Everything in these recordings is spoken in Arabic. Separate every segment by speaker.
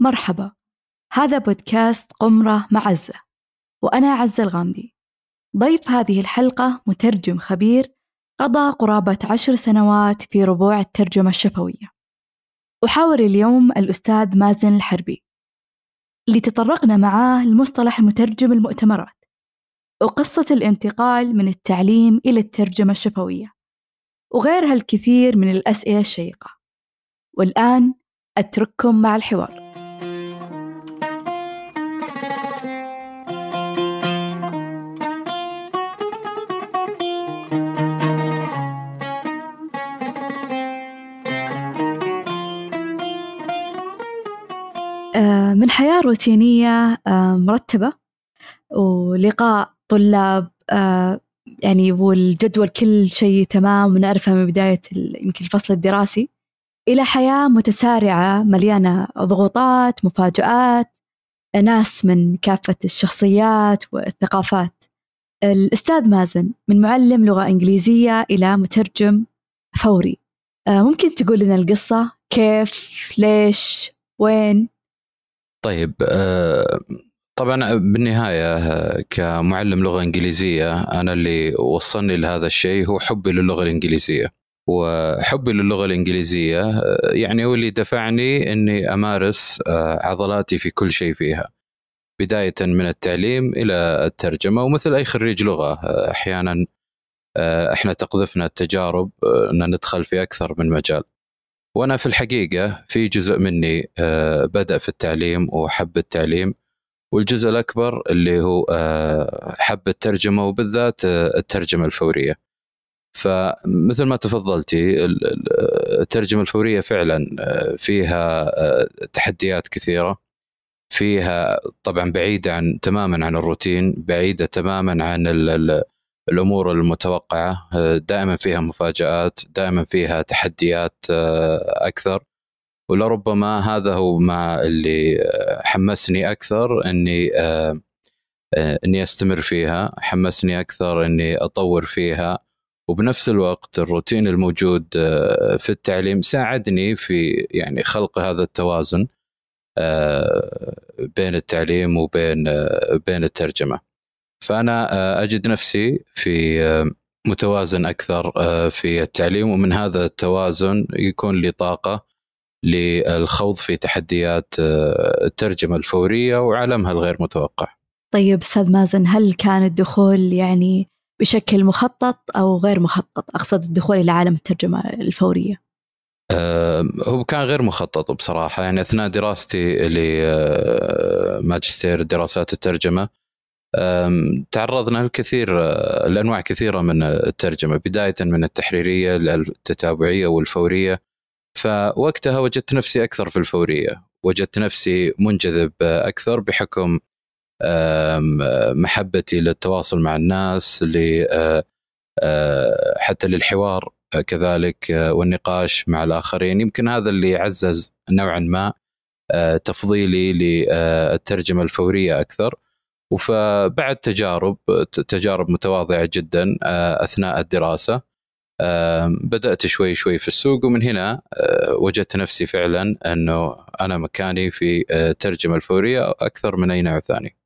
Speaker 1: مرحبا. هذا بودكاست قمرة مع عزة وأنا عزة الغامدي. ضيف هذه الحلقة مترجم خبير قضى قرابة عشر سنوات في ربوع الترجمة الشفوية. أحاور اليوم الأستاذ مازن الحربي. اللي تطرقنا معاه لمصطلح المترجم المؤتمرات. وقصة الانتقال من التعليم إلى الترجمة الشفوية. وغيرها الكثير من الأسئلة الشيقة. والآن أترككم مع الحوار. حياة روتينية آه، مرتبة ولقاء طلاب آه، يعني والجدول كل شيء تمام ونعرفها من بداية يمكن الفصل الدراسي إلى حياة متسارعة مليانة ضغوطات مفاجآت ناس من كافة الشخصيات والثقافات. الأستاذ مازن من معلم لغة إنجليزية إلى مترجم فوري. ممكن تقول لنا القصة؟ كيف؟ ليش؟ وين؟
Speaker 2: طيب آه، طبعا بالنهاية آه، كمعلم لغة إنجليزية أنا اللي وصلني لهذا الشيء هو حبي للغة الإنجليزية. وحبي للغة الإنجليزية آه، يعني هو اللي دفعني إني أمارس عضلاتي في كل شيء فيها بداية من التعليم إلى الترجمة ومثل أي خريج لغة أحيانا إحنا تقذفنا التجارب إن ندخل في أكثر من مجال. وأنا في الحقيقة في جزء مني آه، بدأ في التعليم وحب التعليم والجزء الأكبر اللي هو آه، حب الترجمة وبالذات آه، الترجمة الفورية. فمثل ما تفضلتي الترجمة الفورية فعلا فيها تحديات كثيرة. فيها طبعا بعيده عن تماما عن الروتين بعيدة تماما عن الأمور المتوقعة دائما فيها مفاجآت دائما فيها تحديات آه، أكثر. ولربما هذا هو ما اللي حمسني أكثر إني آه، آه، إني أستمر فيها حمسني أكثر إني أطور فيها. وبنفس الوقت الروتين الموجود في التعليم ساعدني في يعني خلق هذا التوازن بين التعليم وبين بين الترجمة. فأنا آه، أجد نفسي في آه، متوازن أكثر آه، في التعليم ومن هذا التوازن يكون لي طاقة للخوض في تحديات الترجمة الفورية وعالمها الغير متوقع.
Speaker 1: طيب أستاذ مازن هل كان الدخول يعني بشكل مخطط أو غير مخطط؟ أقصد الدخول إلى عالم الترجمة الفورية.
Speaker 2: هو كان غير مخطط بصراحة يعني أثناء دراستي لماجستير دراسات الترجمة تعرضنا لكثير لأنواع كثيرة من الترجمة بداية من التحريرية التتابعية والفورية. فوقتها وجدت نفسي أكثر في الفورية وجدت نفسي منجذب أكثر بحكم محبتي للتواصل مع الناس حتى للحوار كذلك والنقاش مع الآخرين. يمكن هذا اللي عزز نوعا ما تفضيلي للترجمة الفورية أكثر. وفبعد تجارب تجارب متواضعة جدا آه، أثناء الدراسة بدأت شوي شوي في السوق ومن هنا آه، وجدت نفسي فعلا أنه أنا مكاني في الترجمه آه، الفورية أكثر من أي نوع ثاني.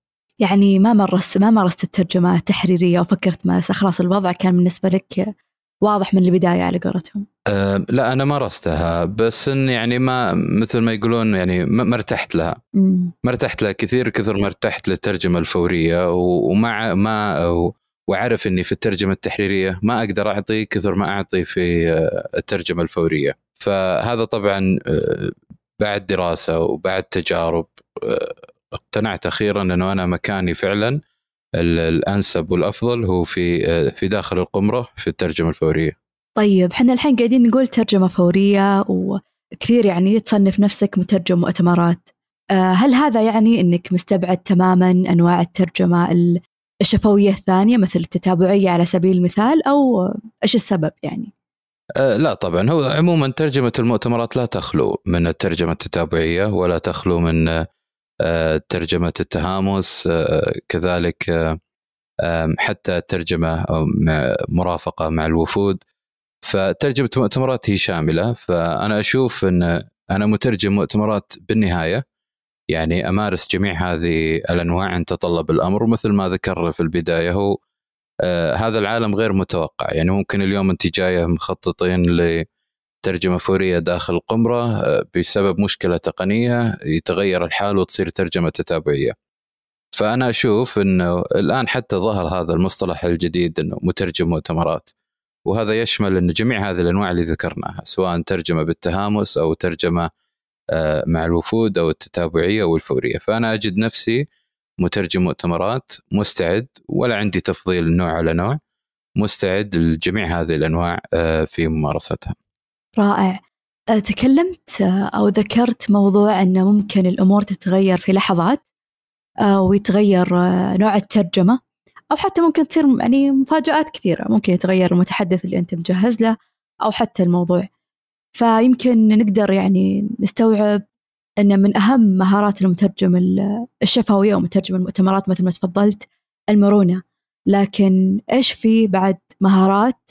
Speaker 1: يعني ما مارست ما مارست الترجمة التحريريه وفكرت ما خلاص الوضع كان بالنسبة لك واضح من البداية على قولتهم.
Speaker 2: أه لا أنا مارستها بس إن يعني ما مثل ما يقولون يعني ما ارتحت لها. ما ارتحت لها كثير كثر ما ارتحت للترجمة الفورية ومع ما وعرف إني في الترجمة التحريرية ما أقدر أعطي كثر ما أعطي في آه، الترجمة الفورية. فهذا طبعا آه، بعد دراسة وبعد تجارب آه، اقتنعت أخيرا إنه أنا مكاني فعلا. الأنسب والأفضل هو في في داخل القمرة في الترجمة الفورية.
Speaker 1: طيب إحنا الحين قاعدين نقول ترجمة فورية وكثير يعني تصنف نفسك مترجم مؤتمرات. آه، هل هذا يعني إنك مستبعد تماما أنواع الترجمة الشفوية الثانية مثل التتابعية على سبيل المثال أو إيش السبب يعني؟
Speaker 2: أه لا طبعا هو عموما ترجمة المؤتمرات لا تخلو من الترجمة التتابعية ولا تخلو من ترجمة التهامس آه، كذلك آه، حتى ترجمة مع مرافقة مع الوفود. فترجمة المؤتمرات هي شاملة. فأنا أشوف أن أنا مترجم مؤتمرات بالنهاية. يعني أمارس جميع هذه الأنواع أن تطلب الأمر. ومثل ما ذكرنا في البداية هو آه هذا العالم غير متوقع. يعني ممكن اليوم أنت جاية مخططين لترجمه فورية داخل القمرة آه بسبب مشكلة تقنية يتغير الحال وتصير ترجمة تتابعية. فأنا أشوف إنه الآن حتى ظهر هذا المصطلح الجديد إنه مترجم مؤتمرات وهذا يشمل إن جميع هذه الأنواع اللي ذكرناها سواء ترجمة بالتهامس أو ترجمة آه، مع الوفود أو التتابعية أو الفورية فأنا أجد نفسي مترجم مؤتمرات مستعد ولا عندي تفضيل نوع على نوع مستعد لجميع هذه الأنواع آه، في ممارستها.
Speaker 1: رائع. آه، تكلمت أو ذكرت موضوع انه ممكن الأمور تتغير في لحظات ويتغير نوع الترجمة أو حتى ممكن تصير يعني مفاجآت كثيرة ممكن يتغير المتحدث اللي أنت مجهز له أو حتى الموضوع. فيمكن نقدر يعني نستوعب أن من أهم مهارات المترجم الشفوي أو مترجم المؤتمرات مثل ما تفضلت المرونة لكن إيش في بعد مهارات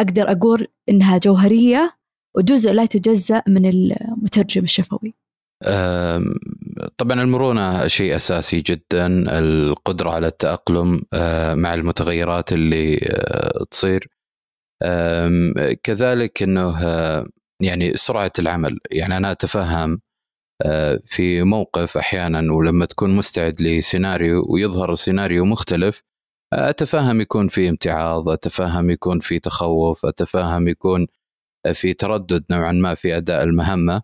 Speaker 1: أقدر أقول إنها جوهرية وجزء لا يتجزأ من المترجم الشفوي.
Speaker 2: طبعا المرونة شيء أساسي جدا القدرة على التأقلم مع المتغيرات اللي تصير. كذلك أنه يعني سرعة العمل. يعني أنا أتفهم آه، في موقف أحيانا ولما تكون مستعد لسيناريو ويظهر سيناريو مختلف أتفهم يكون في امتعاض أتفهم يكون في تخوف أتفهم يكون في تردد نوعا ما في أداء المهمة.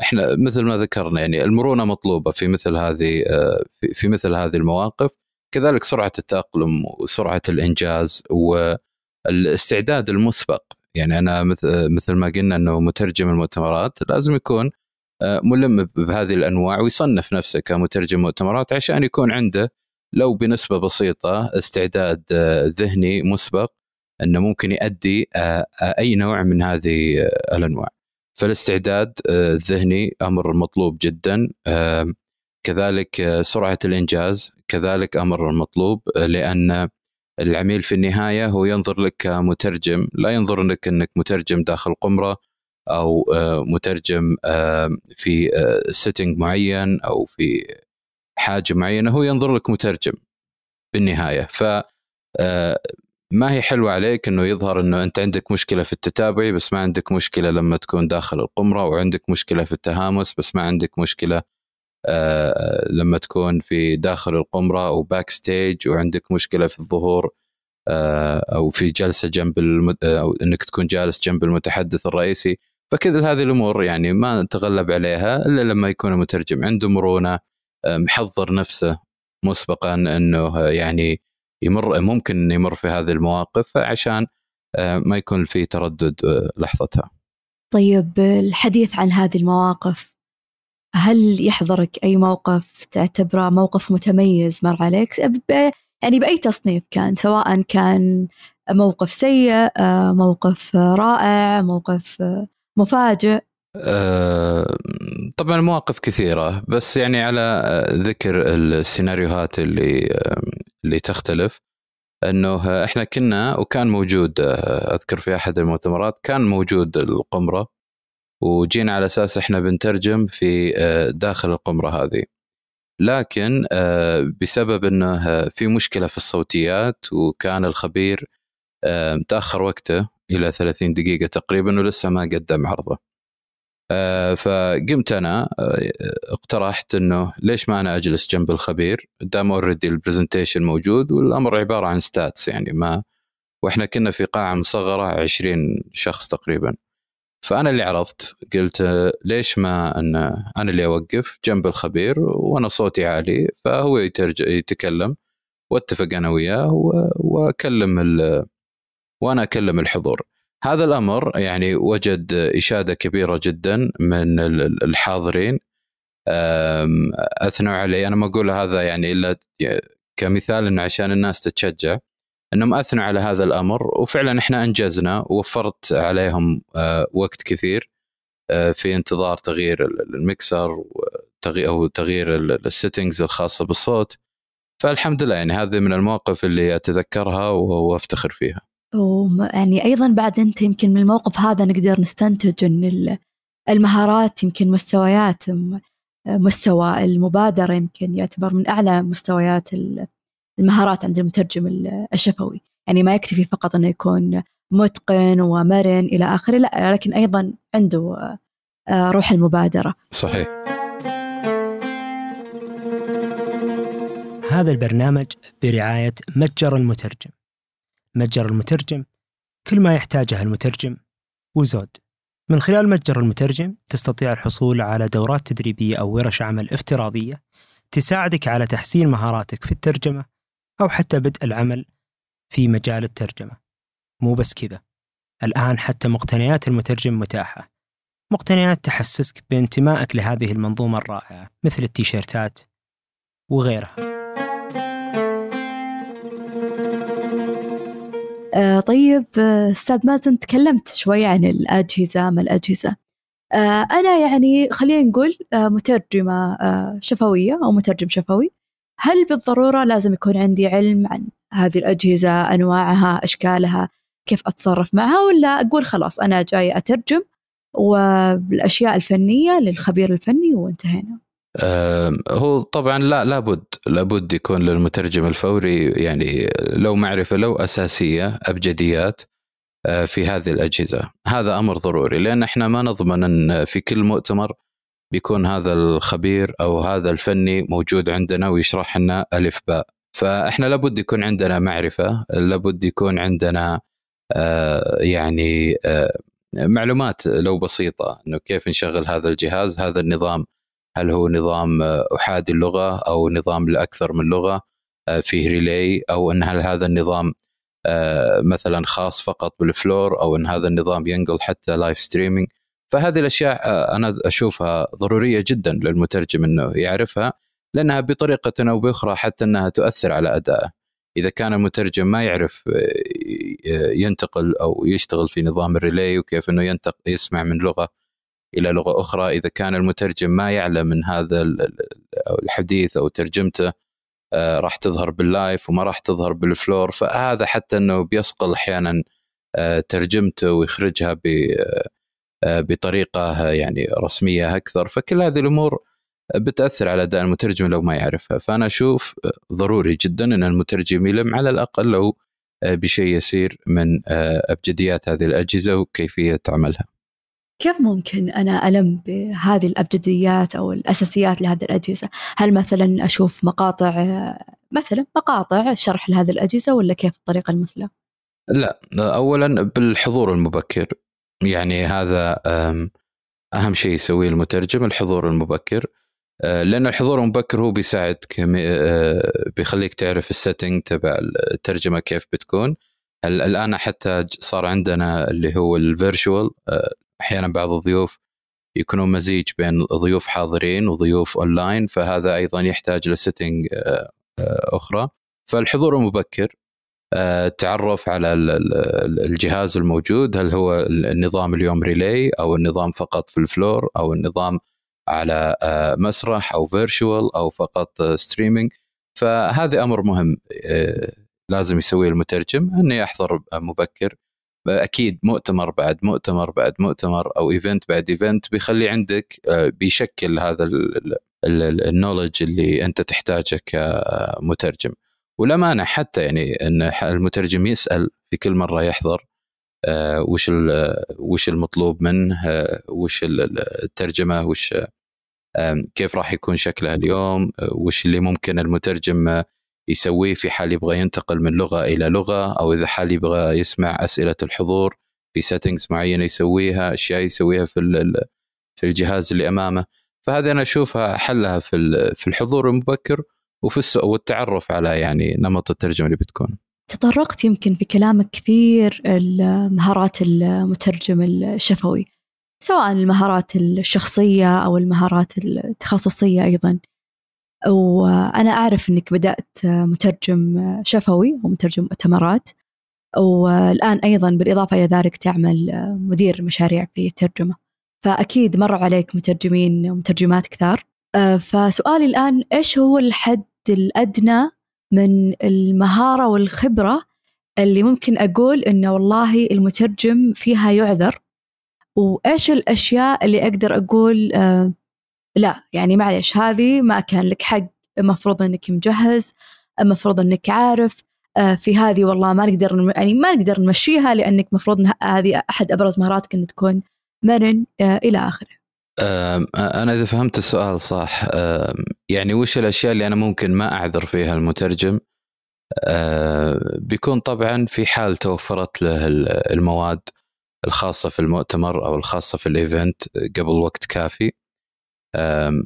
Speaker 2: إحنا مثل ما ذكرنا يعني المرونة مطلوبة في مثل هذه آه، في مثل هذه المواقف. كذلك سرعة التأقلم وسرعة الإنجاز والاستعداد المسبق. يعني أنا مثل ما قلنا إنه مترجم المؤتمرات لازم يكون آه، ملم بهذه الأنواع ويصنف نفسه كمترجم مؤتمرات عشان يكون عنده لو بنسبة بسيطة استعداد آه، ذهني مسبق. إنه ممكن يؤدي آه، أي نوع من هذه الأنواع. فالاستعداد الذهني أمر مطلوب جدا كذلك سرعة الإنجاز كذلك أمر مطلوب لأن العميل في النهاية هو ينظر لك كمترجم لا ينظر لك إنك مترجم داخل قمرة أو آه، مترجم آه، في سيتنج آه، معين أو في حاجة معينة هو ينظر لك مترجم بالنهاية ف ما هي حلوة عليك إنه يظهر إنه أنت عندك مشكلة في التتابعي بس ما عندك مشكلة لما تكون داخل القمرة وعندك مشكلة في التهامس بس ما عندك مشكلة آه، لما تكون في داخل القمرة أو backstage وعندك مشكلة في الظهور آه، أو في جلسة جنب المد... أو إنك تكون جالس جنب المتحدث الرئيسي. فكذا هذه الأمور يعني ما نتغلب عليها إلا لما يكون المترجم عنده مرونة آه، محضر نفسه مسبقا إنه يعني يمر ممكن يمر في هذه المواقف عشان ما يكون في تردد لحظتها.
Speaker 1: طيب الحديث عن هذه المواقف هل يحضرك أي موقف تعتبره موقف متميز مر عليك يعني بأي تصنيف كان سواء كان موقف سيء موقف رائع موقف مفاجئ
Speaker 2: أه طبعا مواقف كثيرة بس يعني على ذكر السيناريوهات اللي اللي تختلف إنه إحنا كنا وكان موجود أذكر في أحد المؤتمرات كان موجود القمرة وجينا على أساس إحنا بنترجم في آه، داخل القمرة هذه. لكن آه، بسبب إنه في مشكلة في الصوتيات وكان الخبير آه، متأخر وقته إلى 30 دقيقة تقريبا ولسه ما قدم عرضه. فقمت أنا اقترحت إنه ليش ما أنا أجلس جنب الخبير؟ دام already ال presentation موجود والأمر عبارة عن stats يعني ما وإحنا كنا في قاعة مصغرة 20 شخص تقريبا. فأنا اللي عرضت قلت ليش ما ان أنا اللي أوقف جنب الخبير؟ وأنا صوتي عالي فهو يتكلم واتفق أنا وياه وأكلم وأنا أكلم الحضور. هذا الأمر يعني وجد إشادة كبيرة جدا من الحاضرين اثنوا علي أنا ما أقول هذا يعني إلا كمثال انه عشان الناس تتشجع إنهم أثنوا على هذا الأمر وفعلا إحنا أنجزنا ووفرت عليهم آه، وقت كثير آه، في انتظار تغيير المكسر أو تغيير السيتنجز الخاصة بالصوت فالحمد لله يعني هذه من المواقف اللي أتذكرها وأفتخر فيها.
Speaker 1: يعني أيضا بعد أنت يمكن من الموقف هذا نقدر نستنتج إن المهارات يمكن مستويات مستوى المبادرة يمكن يعتبر من أعلى مستويات المهارات عند المترجم الشفوي. يعني ما يكتفي فقط أنه يكون متقن ومرن إلى آخره لا لكن أيضا عنده آه، روح المبادرة.
Speaker 2: صحيح.
Speaker 3: هذا البرنامج برعاية متجر المترجم. متجر المترجم كل ما يحتاجه المترجم وزود. من خلال متجر المترجم تستطيع الحصول على دورات تدريبية أو ورش عمل افتراضية تساعدك على تحسين مهاراتك في الترجمة أو حتى بدء العمل في مجال الترجمة. مو بس كذا الآن حتى مقتنيات المترجم متاحة. مقتنيات تحسسك بانتمائك لهذه المنظومة الرائعة مثل التيشيرتات وغيرها.
Speaker 1: آه طيب آه، أستاذ مازن تكلمت شوي عن الأجهزة ما الأجهزة؟ آه أنا يعني خلينا نقول مترجمة آه شفوية أو مترجم شفوي. هل بالضرورة لازم يكون عندي علم عن هذه الأجهزة أنواعها أشكالها كيف أتصرف معها ولا أقول خلاص أنا جاي أترجم والأشياء الفنية للخبير الفني وانتهينا؟
Speaker 2: هو طبعا لا لابد. لابد يكون للمترجم الفوري يعني لو معرفة لو أساسية أبجديات آه، في هذه الأجهزة. هذا أمر ضروري لأن إحنا ما نضمن أن في كل مؤتمر بيكون هذا الخبير أو هذا الفني موجود عندنا ويشرح لنا ألف باء. فإحنا لابد يكون عندنا معرفة لابد يكون عندنا آه، يعني آه، معلومات لو بسيطة إنه كيف نشغل هذا الجهاز هذا النظام. هل هو نظام احادي اللغة أو نظام لاكثر من لغة فيه relay أو إن هل هذا النظام مثلا خاص فقط بال floor أو إن هذا النظام ينقل حتى live streaming فهذه الأشياء أنا أشوفها ضرورية جدا للمترجم إنه يعرفها لأنها بطريقة أو بأخرى حتى إنها تؤثر على أدائه. إذا كان المترجم ما يعرف ينتقل أو يشتغل في نظام ال relay وكيف إنه ينتقل يسمع من لغة إلى لغة أخرى إذا كان المترجم ما يعلم من هذا الحديث أو ترجمته آه، راح تظهر بال live وما راح تظهر بال floor. فهذا حتى إنه بيصقل أحيانا آه، ترجمته ويخرجها آه، بطريقة يعني رسمية أكثر. فكل هذه الأمور بتأثر على أداء المترجم لو ما يعرفها. فأنا أشوف ضروري جدا إن المترجم يلم على الأقل لو بشيء يسير من أبجديات هذه الأجهزة وكيفية عملها.
Speaker 1: كيف ممكن أنا ألم بهذه الأبجديات أو الأساسيات لهذه الأجهزة؟ هل مثلا أشوف مقاطع مثلا مقاطع شرح لهذه الأجهزة ولا كيف الطريقة المثلى؟
Speaker 2: لا أولا بالحضور المبكر يعني هذا أهم شيء يسويه المترجم الحضور المبكر أه، لأن الحضور المبكر هو بيساعدك أه، بيخليك تعرف السيتنج تبع الترجمة كيف بتكون الآن حتى صار عندنا اللي هو ال virtual أحيانا بعض الضيوف يكونون مزيج بين ضيوف حاضرين وضيوف اونلاين فهذا أيضا يحتاج ل setting آه، آه، أخرى. فالحضور المبكر التعرف آه، على الجهاز الموجود هل هو النظام اليوم relay أو النظام فقط في ال floor أو النظام على مسرح أو virtual أو فقط streaming فهذا أمر مهم لازم يسويه المترجم أنه يحضر مبكر أكيد مؤتمر بعد مؤتمر بعد مؤتمر أو event بعد event بيخلي عندك آه، بيشكل هذا ال knowledge اللي أنت تحتاجه كمترجم. والامانه حتى يعني إن المترجم يسأل في كل مرة يحضر آه، وش وش المطلوب منه آه، وش الترجمة وش كيف راح يكون شكلها اليوم وش اللي ممكن المترجم يسويه في حال يبغى ينتقل من لغة إلى لغة أو إذا حال يبغى يسمع أسئلة الحضور في سيتنجز معينة يسويها أشياء يسويها في في الجهاز اللي أمامه فهذه أنا أشوفها حلها في في الحضور المبكر وفي والتعرف على يعني نمط الترجمة اللي بتكون.
Speaker 1: تطرقت يمكن في كلامك كثير مهارات المترجم الشفوي سواء المهارات الشخصية أو المهارات التخصصية أيضا. وأنا أعرف أنك بدأت مترجم شفوي ومترجم مؤتمرات والآن أيضا بالإضافة إلى ذلك تعمل مدير مشاريع في الترجمة. فأكيد مروا عليك مترجمين ومترجمات كثار. فسؤالي الآن إيش هو الحد الأدنى من المهارة والخبرة اللي ممكن أقول إنه والله المترجم فيها يعذر؟ وإيش الأشياء اللي أقدر أقول لا يعني معلش هذه ما كان لك حق. المفروض إنك مجهز المفروض إنك عارف آه، في هذه والله ما نقدر يعني ما نقدر نمشيها لأنك مفروض هذه أحد أبرز مهاراتك ان تكون مرن آه، إلى آخره.
Speaker 2: أنا إذا فهمت السؤال صح يعني وش الأشياء اللي أنا ممكن ما أعذر فيها المترجم؟ بيكون طبعا في حال توفرت له المواد الخاصة في المؤتمر أو الخاصة في الإيفنت قبل وقت كافي.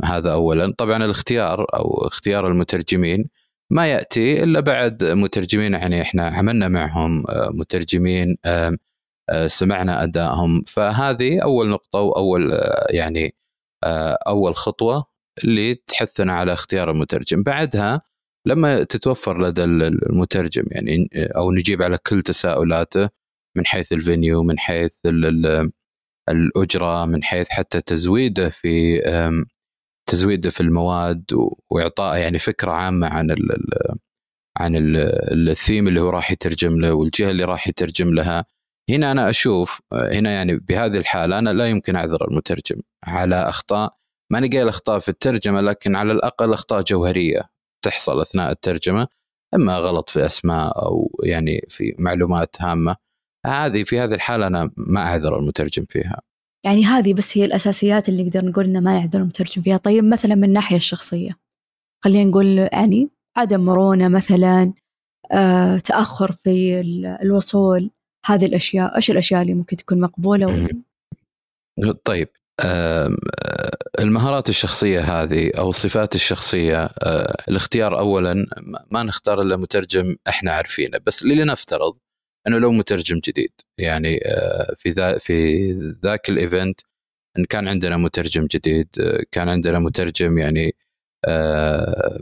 Speaker 2: هذا اولا. طبعا الاختيار أو اختيار المترجمين ما يأتي إلا بعد مترجمين يعني إحنا عملنا معهم مترجمين سمعنا أدائهم. فهذه أول نقطة واول يعني أول خطوة اللي تحثنا على اختيار المترجم. بعدها لما تتوفر لدى المترجم يعني أو نجيب على كل تساؤلاته من حيث الفينيو من حيث الأجرة من حيث حتى تزويده في تزويده في المواد وإعطاء يعني فكرة عامة عن ال عن الثيم اللي هو راح يترجم له والجهة اللي راح يترجم لها. هنا أنا أشوف هنا يعني بهذه الحالة أنا لا يمكن أعذر المترجم على أخطاء. ماني قايل أخطاء في الترجمة لكن على الأقل أخطاء جوهرية تحصل أثناء الترجمة أما غلط في أسماء أو يعني في معلومات هامة. هذه في هذه الحالة أنا ما أعذر المترجم فيها.
Speaker 1: يعني هذه بس هي الأساسيات اللي نقدر نقول إنه ما نعذر المترجم فيها. طيب مثلا من الناحية الشخصية خلينا نقول يعني عدم مرونة مثلا آه، تأخر في الوصول هذه الأشياء إيش الأشياء اللي ممكن تكون مقبولة؟
Speaker 2: و... طيب المهارات الشخصية هذه أو الصفات الشخصية آه، الاختيار اولا ما نختار إلا مترجم إحنا عارفينه بس لنفترض أنه لو مترجم جديد. يعني آه، في ذا في ذاك ال event إن كان عندنا مترجم جديد آه، كان عندنا مترجم يعني آه،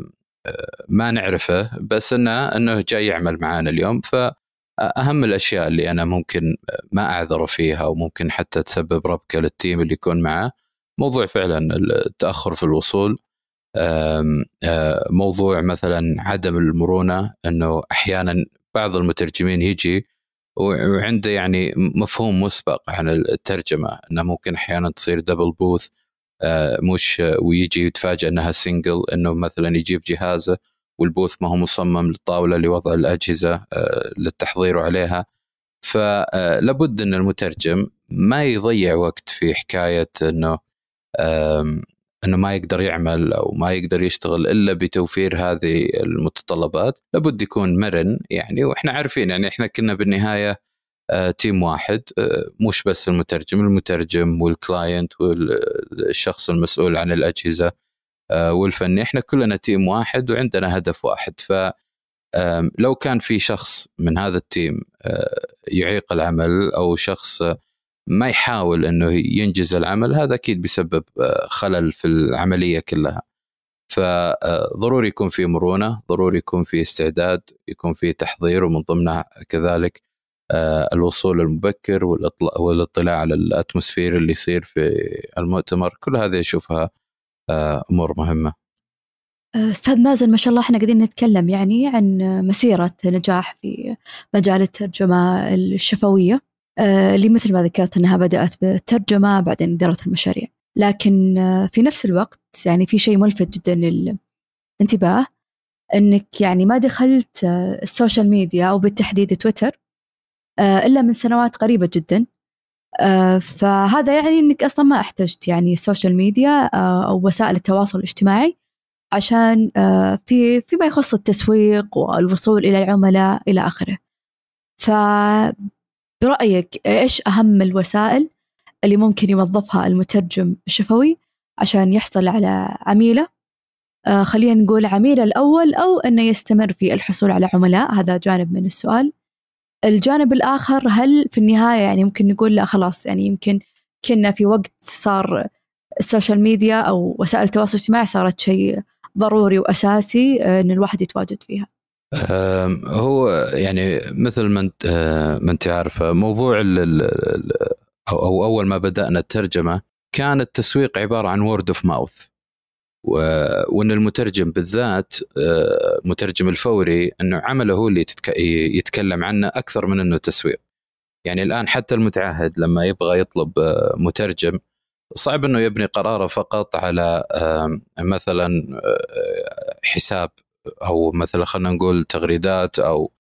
Speaker 2: ما نعرفه بس إنه إنه جاي يعمل معانا اليوم. فأهم الأشياء اللي أنا ممكن ما أعذره فيها وممكن حتى تسبب ربكة لل team اللي يكون معاه موضوع فعلا التأخر في الوصول. موضوع مثلا عدم المرونة إنه أحيانا بعض المترجمين يجي وعنده يعني مفهوم مسبق عن الترجمة إنه ممكن أحيانا تصير double booth آه، مش ويجي يتفاجئ إنها single إنه مثلا يجيب جهازه وال booth ما هو مصمم للطاولة لوضع الأجهزة آه، للتحضير عليها. فلابد إن المترجم ما يضيع وقت في حكاية إنه إنه ما يقدر يعمل أو ما يقدر يشتغل إلا بتوفير هذه المتطلبات لابد يكون مرن يعني وإحنا عارفين يعني إحنا كنا بالنهاية آه، team واحد آه، مش بس المترجم المترجم وال client والشخص المسؤول عن الأجهزة آه، والفني إحنا كلنا team واحد وعندنا هدف واحد. ف لو كان في شخص من هذا ال team يعيق العمل أو شخص ما يحاول إنه ينجز العمل هذا أكيد بيسبب آه، خلل في العملية كلها. فضروري يكون في مرونة ضروري يكون في استعداد يكون في تحضير ومن ضمنها كذلك آه، الوصول المبكر والاطلاع على الأتموسفير اللي يصير في المؤتمر. كل هذه أشوفها آه، أمور مهمة.
Speaker 1: أستاذ مازن ما شاء الله إحنا قاعدين نتكلم يعني عن مسيرة نجاح في مجال الترجمة الشفوية. آه، اللي مثل ما ذكرت أنها بدأت بالترجمة بعدين إدارة المشاريع. لكن آه، في نفس الوقت يعني في شيء ملفت جدا للانتباه أنك يعني ما دخلت آه، ال social media أو بالتحديد تويتر إلا من سنوات قريبة جدا. فهذا يعني أنك أصلا ما احتجت يعني ال social media أو وسائل التواصل الاجتماعي عشان في فيما يخص التسويق والوصول إلى العملاء إلى آخره. ف برأيك إيش أهم الوسائل اللي ممكن يوظفها المترجم الشفوي عشان يحصل على عميلة؟ آه خلينا نقول عميل الأول أو أنه يستمر في الحصول على عملاء هذا جانب من السؤال. الجانب الآخر هل في النهاية يعني ممكن نقول لا خلاص يعني يمكن كنا في وقت صار ال social media أو وسائل التواصل الاجتماعي صارت شيء ضروري وأساسي آه، أن الواحد يتواجد فيها.
Speaker 2: هو يعني مثل ما انت آه، ما انت عارفه موضوع ال أو أول ما بدأنا الترجمة كان التسويق عبارة عن word of mouth وإن المترجم بالذات المترجم آه، الفوري إنه عمله هو اللي يتكلم عنه أكثر من إنه تسويق. يعني الآن حتى المتعهد لما يبغى يطلب آه، مترجم صعب إنه يبني قراره فقط على مثلا حساب أو مثلا خلينا نقول تغريدات أو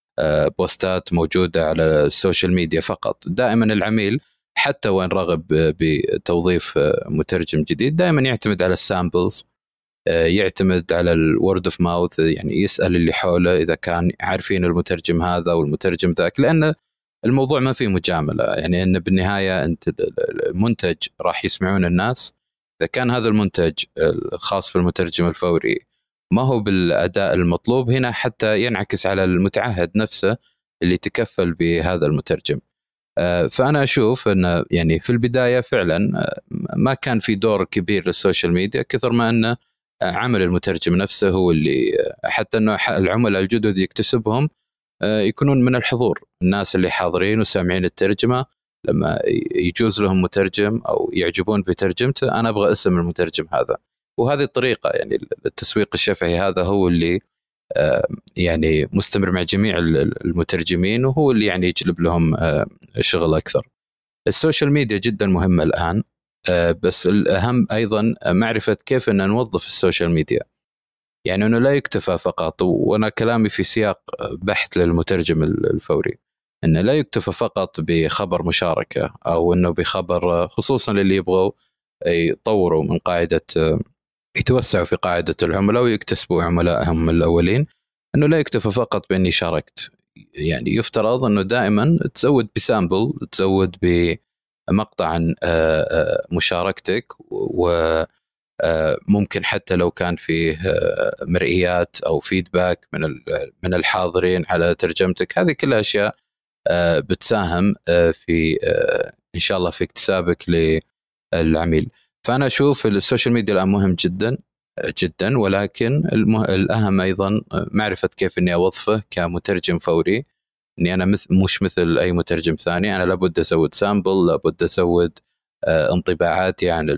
Speaker 2: posts ات موجودة على ال social media فقط. دائما العميل حتى وين رغب بتوظيف مترجم جديد دائما يعتمد على ال samples يعتمد على ال word of mouth يعني يسأل اللي حوله إذا كان عارفين المترجم هذا والمترجم ذاك لأن الموضوع ما فيه مجاملة. يعني إن بالنهاية أنت المنتج راح يسمعون الناس. إذا كان هذا المنتج الخاص في المترجم الفوري ما هو بالأداء المطلوب. هنا حتى ينعكس على المتعهد نفسه اللي تكفل بهذا المترجم. آه، فأنا أشوف انه يعني في البداية فعلا آه، ما كان في دور كبير لل social media كثر ما انه عمل المترجم نفسه هو اللي آه، حتى أنه العملاء الجدد يكتسبهم يكونون من الحضور. الناس اللي حاضرين وسامعين الترجمة لما يجوز لهم مترجم أو يعجبون بترجمته أنا أبغى اسم المترجم هذا. وهذه الطريقة يعني التسويق الشفهي هذا هو اللي يعني مستمر مع جميع المترجمين وهو اللي يعني يجلب لهم شغل أكثر. ال social media جدا مهمة الآن بس الأهم أيضا معرفة كيف إن نوظف ال social media. يعني إنه لا يكتفى فقط وأنا كلامي في سياق بحث للمترجم الفوري إنه لا يكتفى فقط بخبر مشاركة أو إنه بخبر خصوصا للي يبغوا يطوروا من قاعدة يتوسعوا في قاعدة العملاء ويكتسبوا عملائهم الأولين إنه لا يكتفى فقط بإني شاركت. يعني يفترض إنه دائما تزود ب sample تزود بمقطع عن آه، آه، مشاركتك و ممكن حتى لو كان فيه مرئيات أو feedback من من الحاضرين على ترجمتك. هذه كلها أشياء بتساهم في إن شاء الله في اكتسابك للعميل. فأنا أشوف ال social media الآن مهم جدا جدا ولكن المه... الأهم أيضا معرفة كيف إني أوظفه كمترجم فوري. إني أنا مثل مش مثل أي مترجم ثاني. أنا لابد ازود sample لابد ازود آه، انطباعاتي عن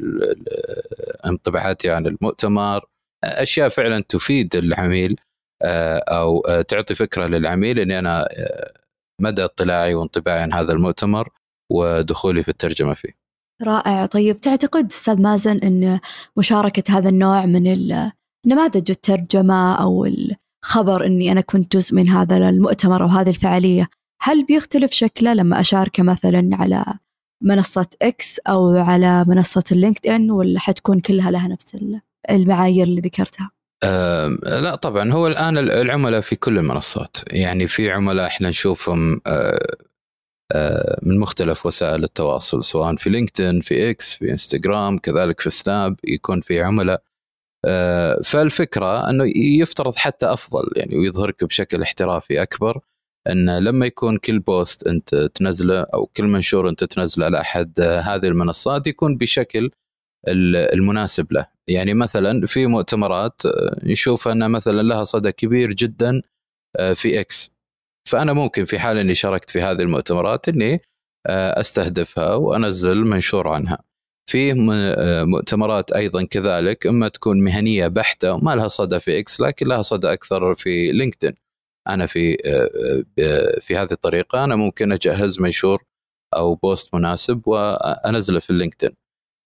Speaker 2: انطباعاتي عن المؤتمر. أشياء فعلا تفيد العميل آه، أو آه، تعطي فكرة للعميل إني أنا مدى اطلاعي وانطباعي عن هذا المؤتمر ودخولي في الترجمة فيه.
Speaker 1: رائع. طيب تعتقد أستاذ مازن إن مشاركة هذا النوع من نماذج الترجمة أو الخبر إني أنا كنت جزء من هذا المؤتمر أو هذه الفعالية هل بيختلف شكله لما أشاركه مثلا على منصة إكس أو على منصة اللينكد ان ولا حتكون كلها لها نفس المعايير اللي ذكرتها؟
Speaker 2: أه لا طبعا. هو الآن العملاء في كل المنصات. يعني في عملاء إحنا نشوفهم أه من مختلف وسائل التواصل سواء في لينكدين في إكس في إنستغرام كذلك في سناب يكون في عملاء. آه، فالفكرة أنه يفترض حتى أفضل يعني ويظهرك بشكل احترافي أكبر أن لما يكون كل post أنت تنزله أو كل منشور أنت تنزله على احد هذه المنصات يكون بشكل المناسب له. يعني مثلا في مؤتمرات آه، نشوف أن مثلا لها صدى كبير جدا في إكس. فأنا ممكن في حال إني شاركت في هذه المؤتمرات إني آه، أستهدفها وأنزل منشور عنها. في آه، مؤتمرات أيضا كذلك إما تكون مهنية بحتة وما لها صدى في إكس لكن لها صدى أكثر في لينكدين. أنا في آه، في هذه الطريقة أنا ممكن أجهز منشور أو post مناسب وأنزله في اللينكدين.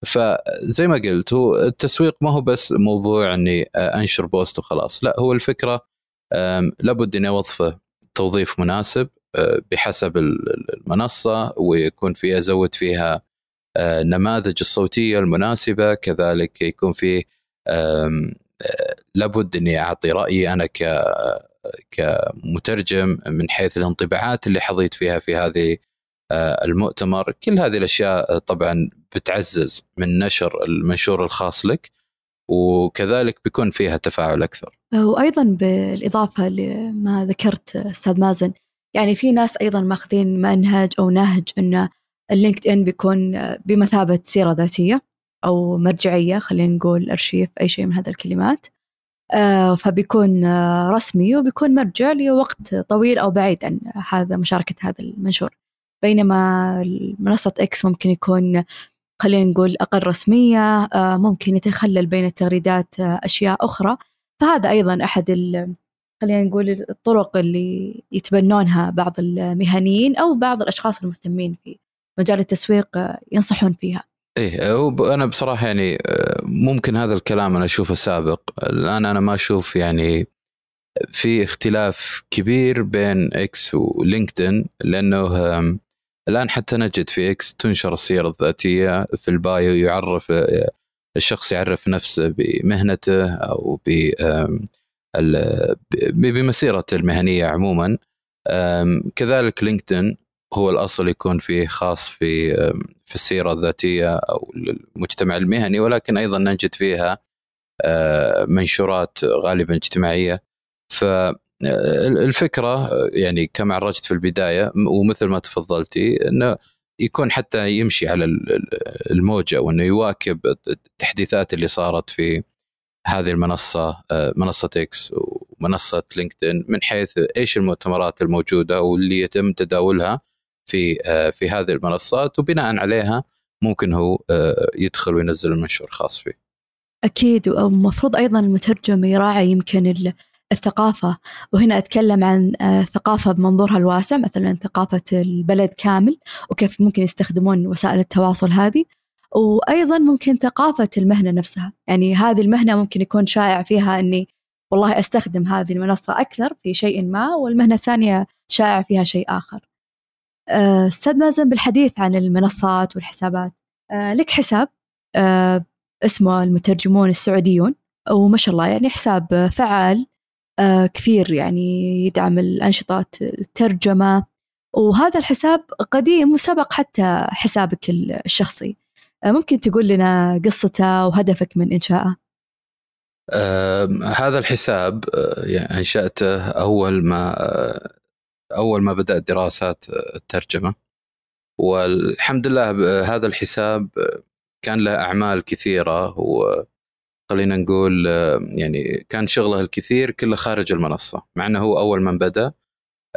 Speaker 2: فزي ما قلت هو التسويق ما هو بس موضوع إني أنشر post وخلاص، لا هو الفكرة لابد إني أوظفه توظيف مناسب آه، بحسب المنصة ويكون فيها أزود فيها آه، نماذج الصوتية المناسبة. كذلك يكون فيه آه، لابد إني أعطي رأيي أنا ك كمترجم من حيث الانطباعات اللي حظيت فيها في هذه المؤتمر. كل هذه الأشياء طبعا بتعزز من نشر المنشور الخاص لك. وكذلك بيكون فيها تفاعل أكثر.
Speaker 1: وأيضا بالإضافة لما ذكرت أستاذ مازن يعني في ناس أيضا ماخذين منهج أو نهج إن اللينكد ان بيكون بمثابة سيرة ذاتية أو مرجعية خلينا نقول أرشيف أي شيء من هذه الكلمات آه، فبيكون رسمي وبيكون مرجع لوقت طويل أو بعيد عن هذا مشاركة هذا المنشور بينما منصة إكس ممكن يكون خلينا نقول أقل رسمية آه، ممكن يتخلل بين التغريدات آه، أشياء أخرى. فهذا أيضا أحد خلينا نقول الطرق اللي يتبنونها بعض المهنيين أو بعض الأشخاص المهتمين في مجال التسويق آه، ينصحون فيها.
Speaker 2: إيه أنا بصراحة يعني ممكن هذا الكلام أنا أشوفه سابق. الآن أنا ما أشوف يعني في اختلاف كبير بين إكس ولينكدين لأنه الآن حتى نجد في إكس تنشر السيره الذاتية في ال bio يعرف الشخص يعرف نفسه بمهنته أو ب بمسيرته المهنية عموما. كذلك لينكدين هو الأصل يكون فيه خاص في في السيره الذاتية أو المجتمع المهني ولكن أيضا نجد فيها آه، منشورات غالبا اجتماعية. فالفكرة يعني كما عرجت في البداية ومثل ما تفضلتي إنه يكون حتى يمشي على ال- ال- الموجة وإنه يواكب التحديثات اللي صارت في هذه المنصة آه، منصة إكس ومنصة لينكدين من حيث إيش المؤتمرات الموجودة واللي يتم تداولها في آه، في هذه المنصات وبناء عليها ممكن هو آه، يدخل وينزل المنشور خاص فيه.
Speaker 1: أكيد ومفروض أيضا المترجم يراعي يمكن الثقافة. وهنا أتكلم عن آه، ثقافة بمنظورها الواسع مثلا ثقافة البلد كامل وكيف ممكن يستخدمون وسائل التواصل هذه. وأيضا ممكن ثقافة المهنة نفسها. يعني هذه المهنة ممكن يكون شائع فيها أني والله أستخدم هذه المنصة أكثر في شيء ما والمهنة الثانية شائع فيها شيء آخر. آه، أستاذ مازن بالحديث عن المنصات والحسابات آه، لك حساب آه، اسمه المترجمون السعوديون وما شاء الله يعني حساب فعال آه، كثير يعني يدعم الأنشطة الترجمة. وهذا الحساب قديم وسبق حتى حسابك الشخصي. آه، ممكن تقول لنا قصته وهدفك من إنشائه؟
Speaker 2: هذا الحساب آه، يعني أنشأته أول ما آه، أول ما بدأت دراسات آه، الترجمة. والحمد لله هذا الحساب آه، كان له أعمال كثيرة. وخلينا نقول آه، يعني كان شغله الكثير كله خارج المنصة مع إنه هو أول من بدأ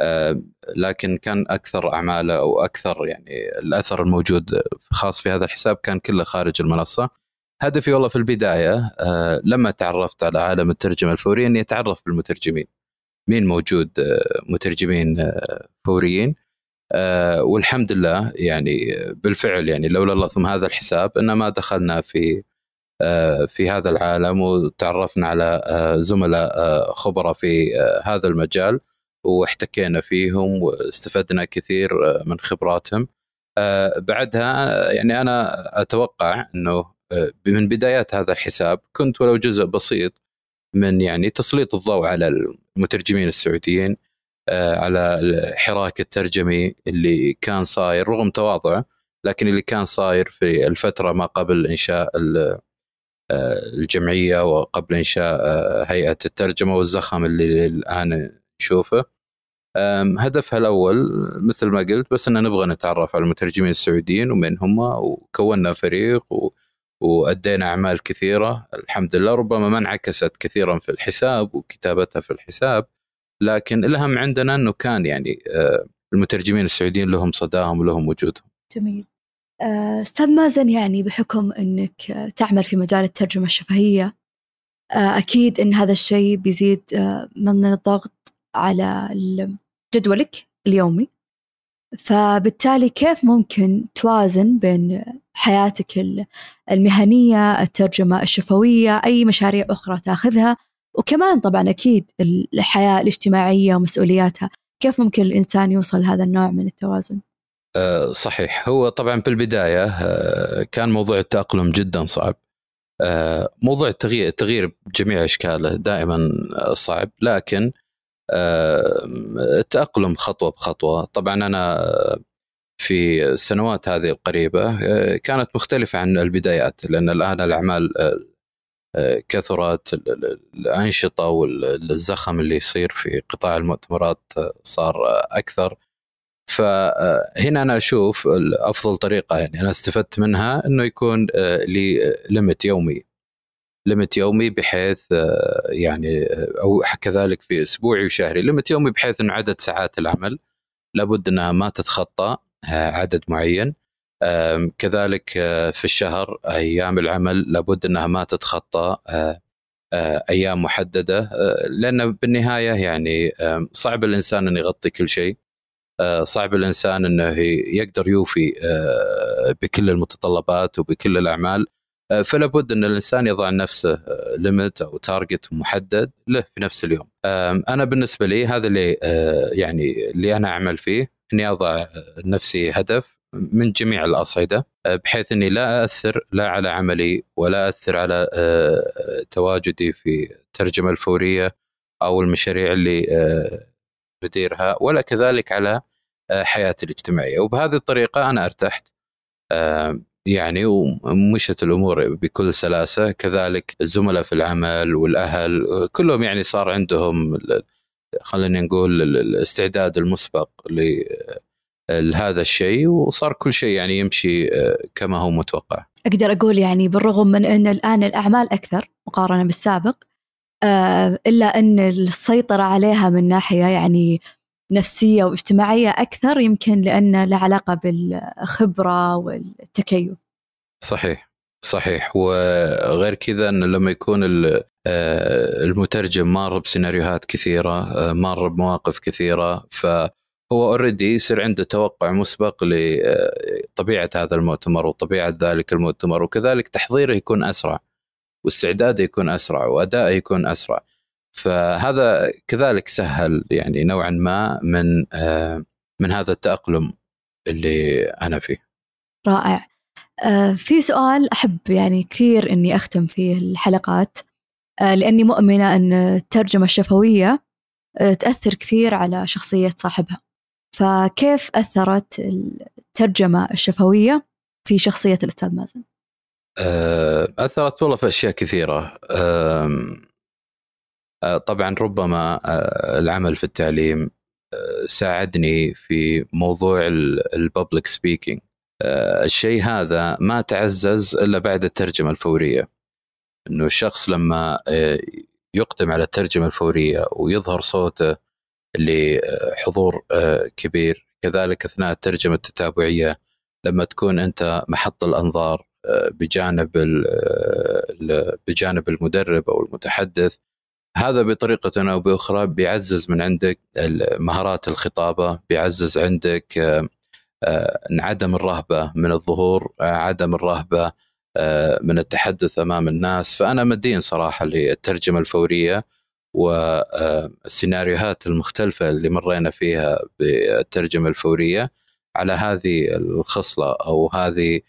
Speaker 2: آه، لكن كان أكثر أعماله أو أكثر يعني الأثر الموجود خاص في هذا الحساب كان كله خارج المنصة. هدفي والله في البداية آه، لما تعرفت على عالم الترجمة الفوريه إني أتعرف بالمترجمين. مين موجود؟ مترجمين فوريين. والحمد لله يعني بالفعل يعني لولا الله ثم هذا الحساب ان ما دخلنا في في هذا العالم وتعرفنا على آه، زملاء آه، خبراء في آه، هذا المجال واحتكينا فيهم واستفدنا كثير آه، من خبراتهم. آه، بعدها آه، يعني أنا أتوقع إنه آه، من بدايات هذا الحساب كنت ولو جزء بسيط من يعني تسليط الضوء على المترجمين السعوديين آه، على الحراك الترجمي اللي كان صاير رغم تواضعه لكن اللي كان صاير في الفترة ما قبل إنشاء آه، الجمعية وقبل إنشاء آه، هيئة الترجمة والزخم اللي الآن نشوفه. هدفها الأول مثل ما قلت بس إن نبغى نتعرف على المترجمين السعوديين ومن هم وكونا فريق و... وأدينا أعمال كثيرة. الحمد لله ربما ما انعكست كثيرا في الحساب وكتابتها في الحساب لكن الأهم عندنا إنه كان يعني آه، المترجمين السعوديين لهم صداهم ولهم وجودهم.
Speaker 1: جميل. آه، أستاذ مازن يعني بحكم أنك آه، تعمل في مجال الترجمة الشفهية آه، أكيد أن هذا الشيء بيزيد آه، من الضغط على جدولك اليومي. فبالتالي كيف ممكن توازن بين حياتك ال- المهنية الترجمة الشفوية أي مشاريع أخرى تأخذها؟ وكمان طبعا أكيد الحياة الاجتماعية ومسؤولياتها. كيف ممكن الإنسان يوصل لهذا النوع من التوازن؟
Speaker 2: آه، صحيح. هو طبعا بالبدايه آه، كان موضوع التأقلم جدا صعب. آه، موضوع التغيير التغيير بجميع أشكاله دائما صعب. لكن التأقلم خطوة بخطوة. طبعا أنا في السنوات هذه القريبة كانت مختلفة عن البدايات لأن الآن الأعمال كثرت ال- ال- الأنشطة والزخم اللي يصير في قطاع المؤتمرات صار أكثر. فهنا أنا أشوف افضل طريقة يعني. أنا استفدت منها إنه يكون آه، لي ليمت يومي. ليمت يومي بحيث آه، يعني آه، أو كذلك في أسبوعي وشهري. ليمت يومي بحيث إنه عدد ساعات العمل لابد إنها ما تتخطى آه، عدد معين. كذلك آه، في الشهر أيام العمل لابد إنها ما تتخطى آه، آه، أيام محددة آه، لأن بالنهاية يعني صعب الإنسان أن يغطي كل شيء. صعب الإنسان إنه يقدر يوفي بكل المتطلبات وبكل الأعمال فلا بد إن الإنسان يضع لنفسه ليمت أو تارجت محدد له في نفس اليوم. أنا بالنسبة لي هذا اللي يعني اللي أنا أعمل فيه إني أضع لنفسي هدف من جميع الأصعدة بحيث إني لا أثر لا على عملي ولا أثر على تواجدي في الترجمه الفورية أو المشاريع اللي نديرها ولا كذلك على حياتي الاجتماعية. وبهذه الطريقة أنا ارتحت يعني ومشت الأمور بكل سلاسة. كذلك الزملاء في العمل والأهل كلهم يعني صار عندهم خلينا نقول الاستعداد المسبق لهذا الشيء. وصار كل شيء يعني يمشي كما هو متوقع.
Speaker 1: أقدر أقول يعني بالرغم من أن الآن الأعمال أكثر مقارنة بالسابق إلا أن السيطرة عليها من ناحية يعني نفسية واجتماعية أكثر يمكن لأن له علاقة بالخبرة والتكيف.
Speaker 2: صحيح صحيح. وغير كذا أن لما يكون المترجم مار بسيناريوهات كثيرة مار بمواقف كثيرة فهو اوريدي يصير عنده توقع مسبق لطبيعة هذا المؤتمر وطبيعة ذلك المؤتمر وكذلك تحضيره يكون أسرع. واستعداده يكون أسرع وأدائه يكون أسرع. فهذا كذلك سهل يعني نوعا ما من آه، من هذا التأقلم اللي أنا فيه.
Speaker 1: رائع. آه، في سؤال أحب يعني كثير أني أختم فيه الحلقات. آه، لأني مؤمنة أن الترجمة الشفوية تأثر كثير على شخصية صاحبها. فكيف أثرت الترجمة الشفوية في شخصية الأستاذ مازن؟
Speaker 2: أثرت والله في أشياء كثيرة. آه، طبعا ربما آه، العمل في التعليم آه، ساعدني في موضوع الببليك سبيكينج الشيء هذا ما تعزز إلا بعد الترجمة الفورية. إنه الشخص لما يقدم على الترجمة الفورية ويظهر صوته لحضور كبير كذلك أثناء الترجمة التتابعية لما تكون أنت محط الأنظار بجانب بجانب المدرب أو المتحدث. هذا بطريقة أو بأخرى بيعزز من عندك مهارات الخطابة بيعزز عندك آه، آه، عدم الرهبة من الظهور آه، عدم الرهبة من التحدث أمام الناس. فأنا مدين صراحة للترجمة الفورية والسيناريوهات المختلفة اللي مرينا فيها بالترجمة الفورية على هذه الخصلة أو هذه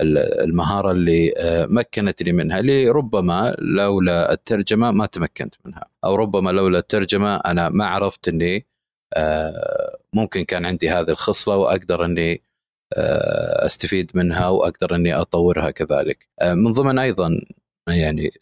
Speaker 2: المهارة اللي آه، مكنتني منها اللي ربما لولا الترجمة ما تمكنت منها. أو ربما لولا الترجمة أنا ما عرفت إني آه، ممكن كان عندي هذه الخصلة وأقدر إني آه، أستفيد منها وأقدر إني أطورها كذلك. من ضمن أيضا يعني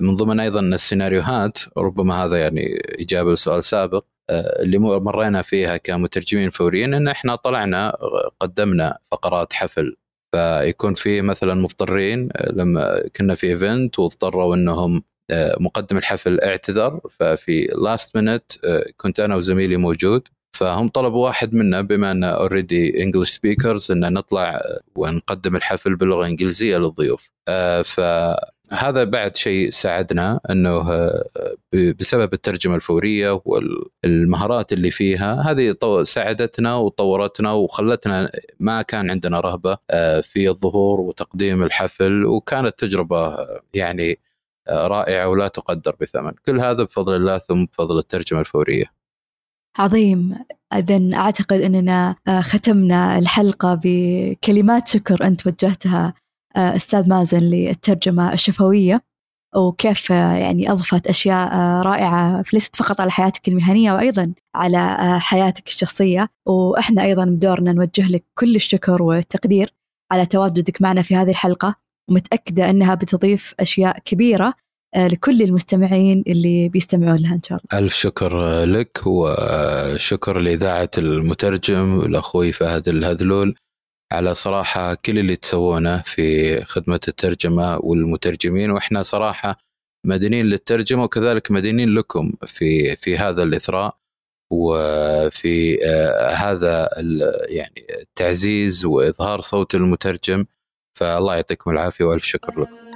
Speaker 2: من ضمن أيضا السيناريوهات ربما هذا يعني إجابة لسؤال سابق اللي مرينا فيها كمترجمين فوريين إن إحنا طلعنا قدمنا فقرات حفل فيكون في مثلا مضطرين آه، لما كنا في ايفنت واضطروا إنهم آه، مقدم الحفل اعتذر ففي last minute آه، كنت أنا وزميلي موجود فهم طلبوا واحد منا بما ان already English speakers ان نطلع ونقدم الحفل باللغة الإنجليزية للضيوف. ف هذا بعد شيء ساعدنا إنه بسبب الترجمة الفورية والمهارات اللي فيها هذه ساعدتنا وطورتنا وخلتنا ما كان عندنا رهبة آه، في الظهور وتقديم الحفل وكانت تجربة يعني آه، رائعة ولا تقدر بثمن، كل هذا بفضل الله ثم بفضل الترجمة الفورية.
Speaker 1: عظيم إذا أعتقد أننا آه، ختمنا الحلقة بكلمات شكر أنت وجهتها آه، أستاذ مازن للترجمة الشفوية وكيف آه، يعني أضفت أشياء آه، رائعة ليست فقط على حياتك المهنية وأيضا على حياتك الشخصية. وإحنا أيضا بدورنا نوجه لك كل الشكر والتقدير على تواجدك معنا في هذه الحلقة ومتأكدة أنها بتضيف أشياء كبيرة لكل المستمعين اللي بيستمعون لها إن شاء
Speaker 2: الله. ألف شكر لك وشكر لإذاعة المترجم الأخوي فهد الهذلول. على صراحة كل اللي تسوونه في خدمة الترجمة والمترجمين وإحنا صراحة مدينين للترجمة وكذلك مدينين لكم في في هذا الإثراء وفي آه هذا يعني التعزيز وإظهار صوت المترجم. فالله يعطيكم العافية وألف شكر لكم.